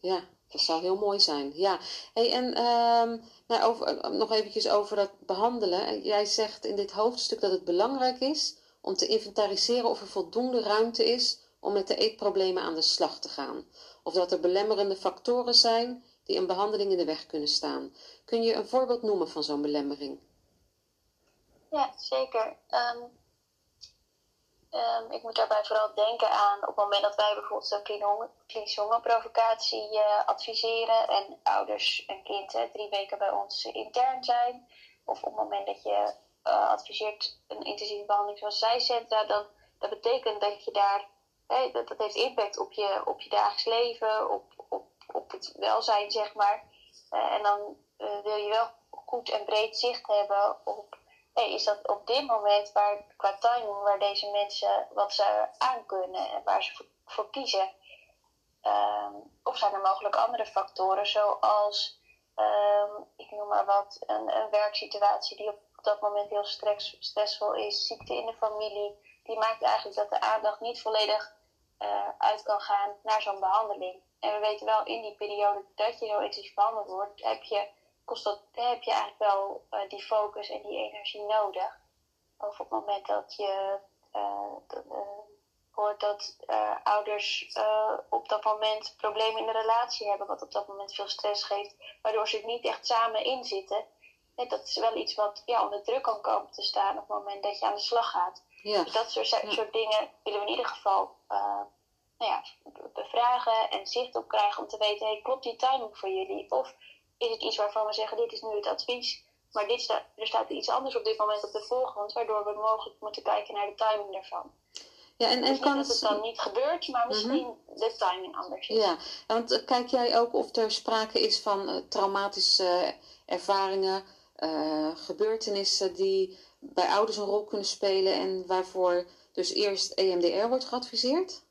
ja, dat zou heel mooi zijn, ja. Hey, en um, nou, over, eh, nog eventjes over dat behandelen. Jij zegt in dit hoofdstuk dat het belangrijk is om te inventariseren of er voldoende ruimte is om met de eetproblemen aan de slag te gaan. Of dat er belemmerende factoren zijn die een behandeling in de weg kunnen staan. Kun je een voorbeeld noemen van zo'n belemmering? Ja, zeker. Um, Um, ik moet daarbij vooral denken aan op het moment dat wij bijvoorbeeld zo'n klinische hongerprovocatie uh, adviseren en ouders en kind drie weken bij ons intern zijn. Of op het moment dat je uh, adviseert een intensieve behandeling zoals zijcentra, dan dat betekent dat je daar, dat, dat heeft impact op je, op je dagelijks leven, op, op, op het welzijn zeg maar. En dan wil je wel goed en breed zicht hebben op is dat op dit moment waar, qua timing waar deze mensen wat ze aan kunnen en waar ze voor, kiezen? Um, of zijn er mogelijk andere factoren, zoals, um, ik noem maar wat, een, een, werksituatie die op dat moment heel stress, stressvol is, ziekte in de familie, die maakt eigenlijk dat de aandacht niet volledig uh, uit kan gaan naar zo'n behandeling. En we weten wel in die periode dat je zo intensief behandeld wordt, heb je kost dat, heb je eigenlijk wel uh, die focus en die energie nodig. Of op het moment dat je uh, hoort dat ouders op dat moment problemen in de relatie hebben, wat op dat moment veel stress geeft, waardoor ze niet echt samen in zitten. dat is wel iets wat ja, onder druk kan komen te staan op het moment dat je aan de slag gaat. Ja. Dus dat soort, soort dingen willen we in ieder geval nou ja, bevragen en zicht op krijgen om te weten, hey, klopt die timing voor jullie? Of is het iets waarvan we zeggen, dit is nu het advies, maar dit staat, er staat iets anders op dit moment op de voorgrond, waardoor we mogelijk moeten kijken naar de timing daarvan. Ja, en, en dus kan het... dat het dan niet gebeurt, maar misschien mhm. de timing anders is. Ja, want eh, kijk jij ook of er sprake is van uh, traumatische ervaringen, uh, gebeurtenissen die bij ouders een rol kunnen spelen en waarvoor dus eerst EMDR wordt geadviseerd?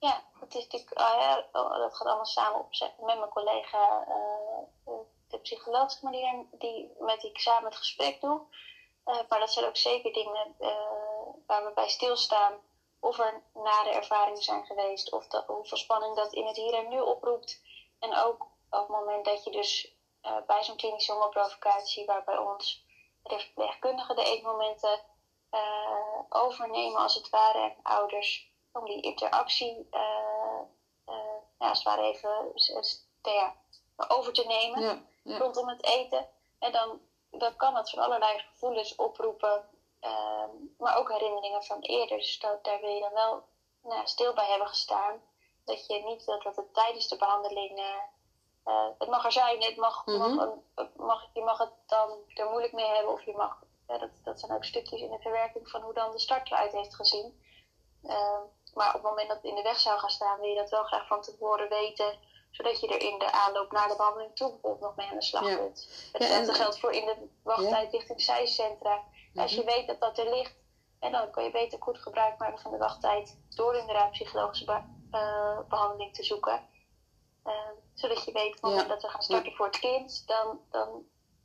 Ja, het is natuurlijk, uh, dat gaat allemaal samen opzetten met mijn collega uh, de psycholoog die, die, met die ik samen het gesprek doe. Uh, maar dat zijn ook zeker dingen waar we bij stilstaan. Of er nare ervaringen zijn geweest, of dat, hoeveel spanning dat in het hier en nu oproept. En ook op het moment dat je dus bij zo'n klinische hongerprovocatie, waar bij ons de verpleegkundigen de eetmomenten overnemen als het ware en ouders om die interactie uh, uh, ja, als het ware even ja, over te nemen ja, rondom het eten. En dan, dan kan het van allerlei gevoelens oproepen, uh, maar ook herinneringen van eerder. Dus dat, daar wil je dan wel nou, stil bij hebben gestaan. Dat je niet dat, dat het tijdens de behandeling. Uh, het mag er zijn, het mag, mm -hmm. mag, mag, je mag het dan er moeilijk mee hebben, of je mag. dat, dat zijn ook stukjes in de verwerking van hoe dan de start eruit heeft gezien. Uh, maar op het moment dat het in de weg zou gaan staan, wil je dat wel graag van tevoren weten. Zodat je er in de aanloop naar de behandeling toe bijvoorbeeld nog mee aan de slag Ja. kunt. Ja, Hetzelfde en- geldt voor in de wachttijd richting zijcentra. Als je Mhm. weet dat dat er ligt, en dan kun je beter goed gebruik maken van de wachttijd door inderdaad psychologische be- eh, behandeling te zoeken. Eh, zodat je weet op het moment Ja. dat we gaan starten voor het kind, dan, dan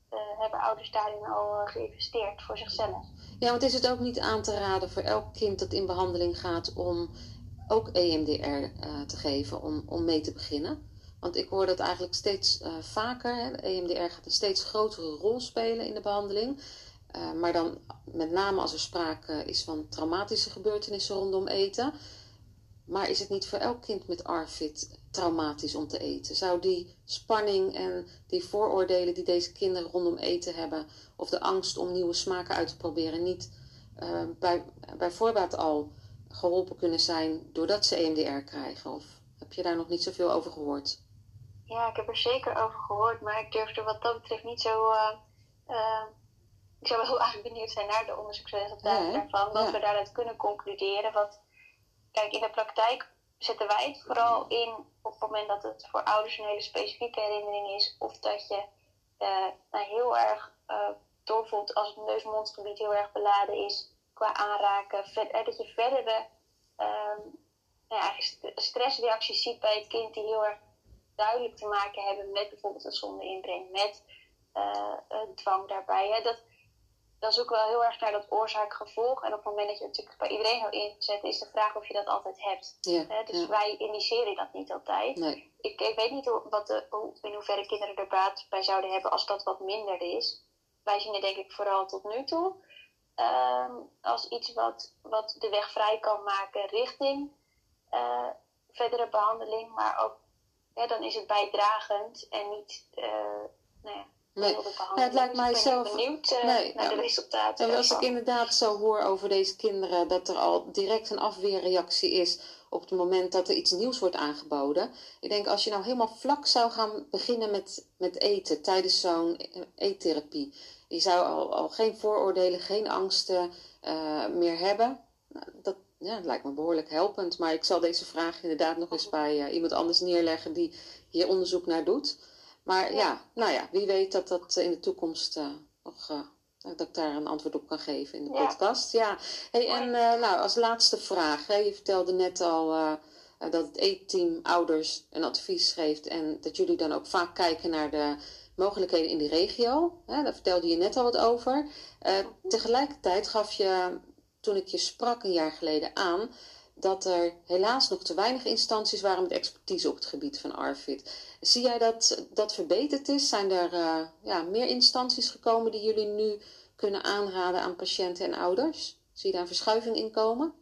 eh, hebben ouders daarin al eh, geïnvesteerd voor zichzelf. Ja, want is het ook niet aan te raden voor elk kind dat in behandeling gaat om ook EMDR eh, te geven, om, om mee te beginnen? Want ik hoor dat eigenlijk steeds eh, vaker. Hè. EMDR gaat een steeds grotere rol spelen in de behandeling. Eh, maar dan met name als er sprake is van traumatische gebeurtenissen rondom eten. Maar is het niet voor elk kind met ARFID traumatisch om te eten? Zou die spanning en die vooroordelen die deze kinderen rondom eten hebben, of de angst om nieuwe smaken uit te proberen, niet eh, bij, bij voorbaat al geholpen kunnen zijn doordat ze EMDR krijgen? Of heb je daar nog niet zoveel over gehoord? Ja, ik heb er zeker over gehoord, maar ik durf er wat dat betreft niet zo. eh, eh, ik zou wel heel erg benieuwd zijn naar de onderzoeksresultaten Ja, daarvan, wat Ja. we daaruit kunnen concluderen. Want kijk, in de praktijk zetten wij het vooral in op het moment dat het voor ouders een hele specifieke herinnering is, of dat je eh, nou, heel erg uh, doorvoelt als het neus-mondgebied heel erg beladen is qua aanraken, eh, dat je verdere ehm, nou ja, st- stressreacties ziet bij het kind die heel erg duidelijk te maken hebben met bijvoorbeeld een zonde inbreng, met eh, een dwang daarbij. Hè. Dat, dan zoeken we wel heel erg naar dat oorzaak-gevolg. En op het moment dat je het natuurlijk bij iedereen zou inzetten, is de vraag of je dat altijd hebt. Ja. Dus ja. wij indiceren dat niet altijd. Nee. Ik, ik weet niet hoe, wat de, hoe, in hoeverre kinderen er baat bij zouden hebben als dat wat minder is. Wij zien het denk ik vooral tot nu toe ehm, als iets wat, wat de weg vrij kan maken richting eh, verdere behandeling. Maar ook, ja, dan is het bijdragend en niet eh nou Nee. Ja, het lijkt mij ik ben zelf- benieuwd eh, Nee, naar ja. de resultaten En als ik inderdaad zo hoor over deze kinderen, dat er al direct een afweerreactie is op het moment dat er iets nieuws wordt aangeboden. Ik denk als je nou helemaal vlak zou gaan beginnen met, met eten tijdens zo'n eettherapie. Je zou al, al geen vooroordelen, geen angsten eh, meer hebben. Nou, dat ja, dat lijkt me behoorlijk helpend. Maar ik zal deze vraag inderdaad nog eens bij eh, iemand anders neerleggen die hier onderzoek naar doet. Maar ja, nou ja, wie weet dat dat in de toekomst eh, nog eh, dat ik daar een antwoord op kan geven in de Ja. podcast. Ja, hey, en eh, nou, als laatste vraag. Hè, je vertelde net al eh, eh, dat het eetteam ouders een advies geeft en dat jullie dan ook vaak kijken naar de mogelijkheden in die regio. Hè, daar vertelde je net al wat over. Eh, tegelijkertijd gaf je, toen ik je sprak een jaar geleden aan, dat er helaas nog te weinig instanties waren met expertise op het gebied van ARFID. Zie jij dat dat verbeterd is? Zijn er eh, ja, meer instanties gekomen die jullie nu kunnen aanraden aan patiënten en ouders? Zie je daar een verschuiving in komen?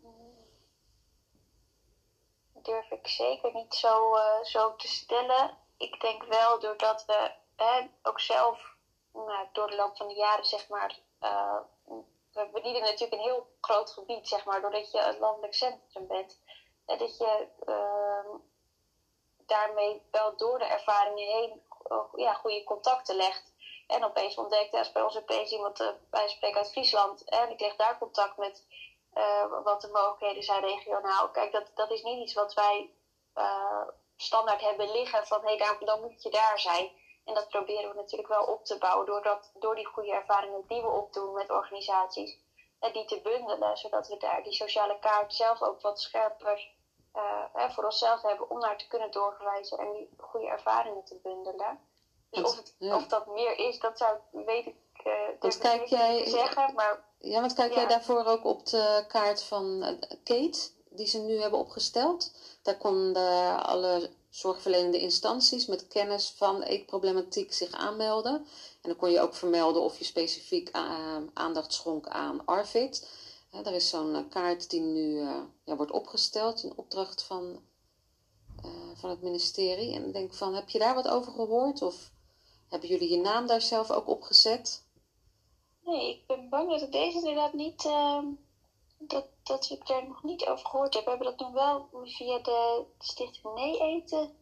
durf ik zeker niet zo, eh, zo te stellen. Ik denk wel doordat we hè, ook zelf nou, door de loop van de jaren, zeg maar, eh, we bedienen natuurlijk een heel groot gebied, zeg maar, doordat je het landelijk centrum bent. En dat je ehm, daarmee wel door de ervaringen heen eh, ja, goede contacten legt. En opeens ontdekt, als bij ons opeens iemand uh, bij spreken uit Friesland, en ik leg daar contact met uh, wat de mogelijkheden zijn regionaal. Kijk, dat, dat is niet iets wat wij standaard hebben liggen van hé, hey, dan moet je daar zijn. En dat proberen we natuurlijk wel op te bouwen door, dat, door die goede ervaringen die we opdoen met organisaties. En die te bundelen, zodat we daar die sociale kaart zelf ook wat scherper uh, voor onszelf hebben om naar te kunnen doorverwijzen en die goede ervaringen te bundelen. Dus of, het, ja. of dat meer is, dat zou weet ik uh, kijk jij, zeggen. Maar, ja, want kijk ja. jij daarvoor ook op de kaart van Kate, die ze nu hebben opgesteld? Daar konden alle zorgverlenende instanties met kennis van eetproblematiek zich aanmelden. En dan kon je ook vermelden of je specifiek aandacht schonk aan ARFID. He, er is zo'n kaart die nu uh, ja, wordt opgesteld in opdracht van, uh, van het ministerie. En ik denk van, heb je daar wat over gehoord? Of hebben jullie je naam daar zelf ook op gezet? Nee, ik ben bang dat ik deze inderdaad niet... Uh, dat, dat ik daar nog niet over gehoord heb. We hebben dat toen wel via de stichting Nee Eten...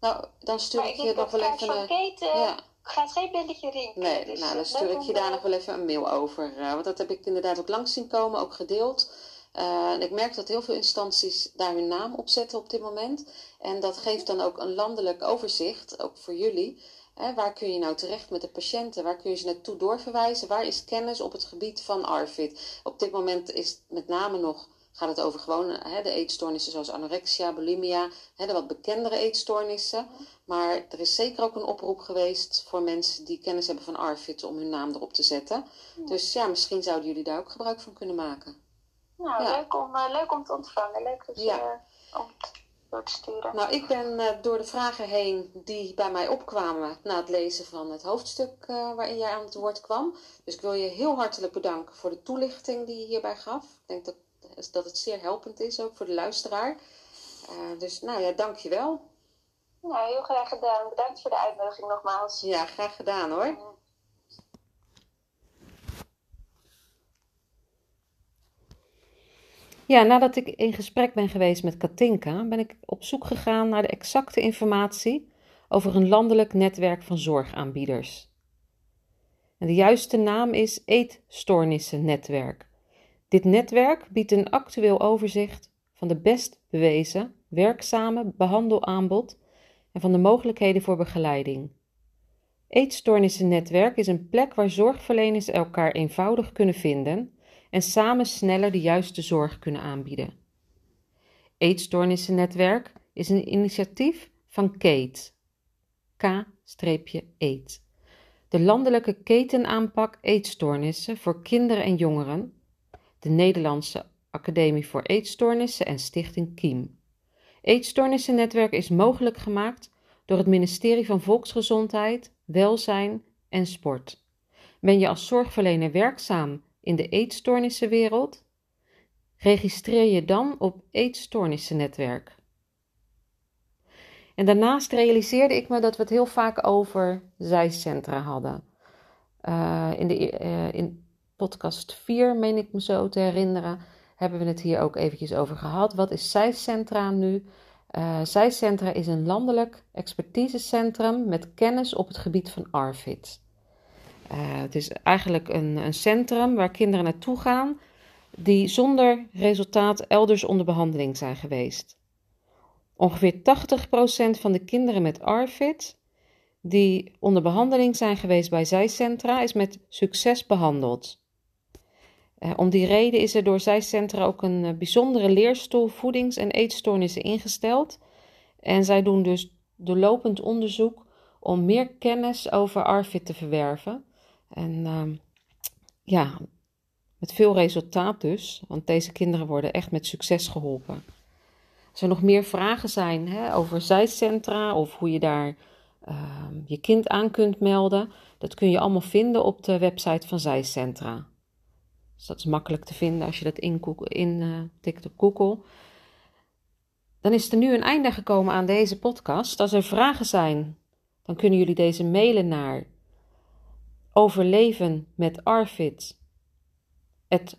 nou, dan stuur ik je nog wel even... Kate, ja. gaat geen belletje rinken. Nee, dus, nou, eh, dan stuur leuk ik je daar eh, nog wel even een mail over. eh, want dat heb ik inderdaad ook langs zien komen, ook gedeeld. Eh, en ik merk dat heel veel instanties daar hun naam op zetten op dit moment. En dat geeft dan ook een landelijk overzicht, ook voor jullie. Hè, waar kun je nou terecht met de patiënten? Waar kun je ze naartoe doorverwijzen? Waar is kennis op het gebied van ARFID? Op dit moment is het met name nog, gaat het over gewoon hè, de eetstoornissen zoals anorexia, bulimia, hè, de wat bekendere eetstoornissen. Maar er is zeker ook een oproep geweest voor mensen die kennis hebben van ARFID om hun naam erop te zetten. Dus ja, misschien zouden jullie daar ook gebruik van kunnen maken. Nou, Ja. leuk, om, eh, leuk om te ontvangen. Leuk dat je, Ja. eh, om sturen. Nou, ik ben eh, door de vragen heen die bij mij opkwamen na het lezen van het hoofdstuk eh, waarin jij aan het woord kwam. Dus ik wil je heel hartelijk bedanken voor de toelichting die je hierbij gaf. Ik denk dat, dat het zeer helpend is, ook voor de luisteraar. Eh, dus nou ja, dank je wel. Nou, heel graag gedaan. Bedankt voor de uitnodiging nogmaals. Ja, graag gedaan hoor. Ja, nadat ik in gesprek ben geweest met Katinka, ben ik op zoek gegaan naar de exacte informatie over een landelijk netwerk van zorgaanbieders. En de juiste naam is Eetstoornissennetwerk. Dit netwerk biedt een actueel overzicht van de best bewezen, werkzame behandelaanbod en van de mogelijkheden voor begeleiding. Eetstoornissennetwerk is een plek waar zorgverleners elkaar eenvoudig kunnen vinden en samen sneller de juiste zorg kunnen aanbieden. Eetstoornissennetwerk is een initiatief van KATE, K-eet, de landelijke ketenaanpak eetstoornissen voor kinderen en jongeren, de Nederlandse Academie voor Eetstoornissen en Stichting Kiem. Eetstoornissennetwerk is mogelijk gemaakt door het ministerie van Volksgezondheid, Welzijn en Sport. Ben je als zorgverlener werkzaam in de eetstoornissenwereld? Registreer je dan op Eetstoornissennetwerk. En daarnaast realiseerde ik me dat we het heel vaak over zijcentra hadden. Uh, in, de, uh, in podcast 4, meen ik me zo te herinneren, hebben we het hier ook eventjes over gehad. Wat is zijcentra nu? Uh, zijcentra is een landelijk expertisecentrum met kennis op het gebied van ARFID. Uh, het is eigenlijk een, een, centrum waar kinderen naartoe gaan die zonder resultaat elders onder behandeling zijn geweest. Ongeveer 80% van de kinderen met ARFID die onder behandeling zijn geweest bij zijcentra is met succes behandeld. Uh, om die reden is er door zijcentra ook een uh, bijzondere leerstoel voedings- en eetstoornissen ingesteld. En zij doen dus doorlopend onderzoek om meer kennis over ARFID te verwerven. En uh, ja, met veel resultaat dus, want deze kinderen worden echt met succes geholpen. Als er nog meer vragen zijn hè, over zijcentra of hoe je daar ehm, je kind aan kunt melden, dat kun je allemaal vinden op de website van zijcentra. Dus dat is makkelijk te vinden als je dat intikt in, uh, op Google. Dan is er nu een einde gekomen aan deze podcast. Als er vragen zijn, dan kunnen jullie deze mailen naar overleven met Arvid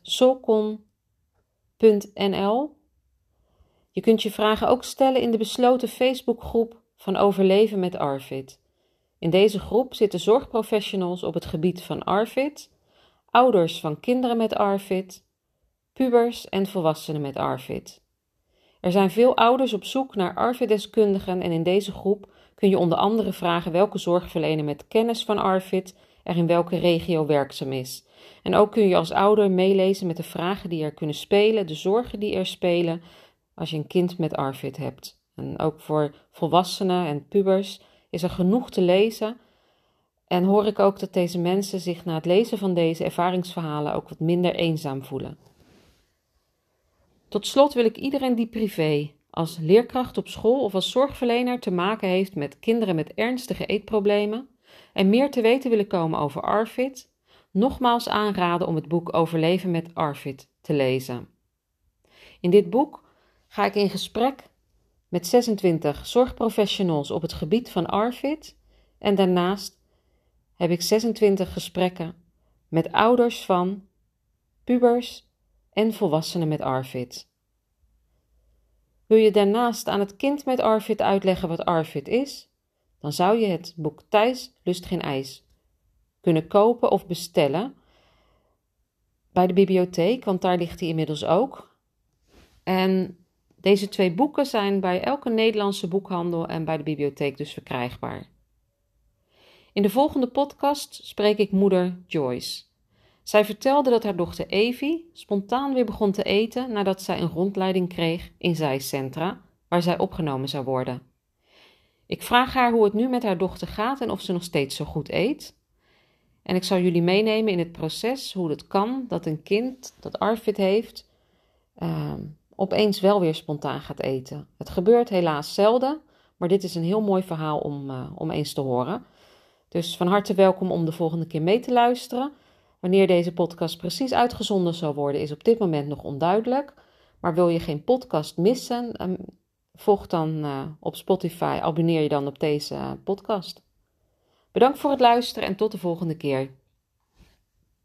solcon.nl. Je kunt je vragen ook stellen in de besloten Facebookgroep van Overleven met Arvid. In deze groep zitten zorgprofessionals op het gebied van Arvid, ouders van kinderen met ARFID, pubers en volwassenen met ARFID. Er zijn veel ouders op zoek naar ARFID-deskundigen en in deze groep kun je onder andere vragen welke zorgverlener met kennis van ARFID er in welke regio werkzaam is. En ook kun je als ouder meelezen met de vragen die er kunnen spelen, de zorgen die er spelen als je een kind met ARFID hebt. En ook voor volwassenen en pubers is er genoeg te lezen en hoor ik ook dat deze mensen zich na het lezen van deze ervaringsverhalen ook wat minder eenzaam voelen. Tot slot wil ik iedereen die privé, als leerkracht op school of als zorgverlener te maken heeft met kinderen met ernstige eetproblemen en meer te weten willen komen over ARFID, nogmaals aanraden om het boek Overleven met ARFID te lezen. In dit boek ga ik in gesprek met 26 zorgprofessionals op het gebied van ARFID en daarnaast heb ik 26 gesprekken met ouders van pubers en volwassenen met ARFID. Wil je daarnaast aan het kind met ARFID uitleggen wat ARFID is? Dan zou je het boek Thijs lust geen ijs kunnen kopen of bestellen bij de bibliotheek, want daar ligt hij inmiddels ook. En deze twee boeken zijn bij elke Nederlandse boekhandel en bij de bibliotheek dus verkrijgbaar. In de volgende podcast spreek ik moeder Joyce. Zij vertelde dat haar dochter Evie spontaan weer begon te eten nadat zij een rondleiding kreeg in zijcentra, waar zij opgenomen zou worden. Ik vraag haar hoe het nu met haar dochter gaat en of ze nog steeds zo goed eet. En ik zal jullie meenemen in het proces hoe het kan dat een kind dat ARFID heeft, uh, opeens wel weer spontaan gaat eten. Het gebeurt helaas zelden, maar dit is een heel mooi verhaal om, uh, om eens te horen. Dus van harte welkom om de volgende keer mee te luisteren. Wanneer deze podcast precies uitgezonden zal worden, is op dit moment nog onduidelijk. Maar wil je geen podcast missen, um, volg dan uh, op Spotify, abonneer je dan op deze podcast. Bedankt voor het luisteren en tot de volgende keer.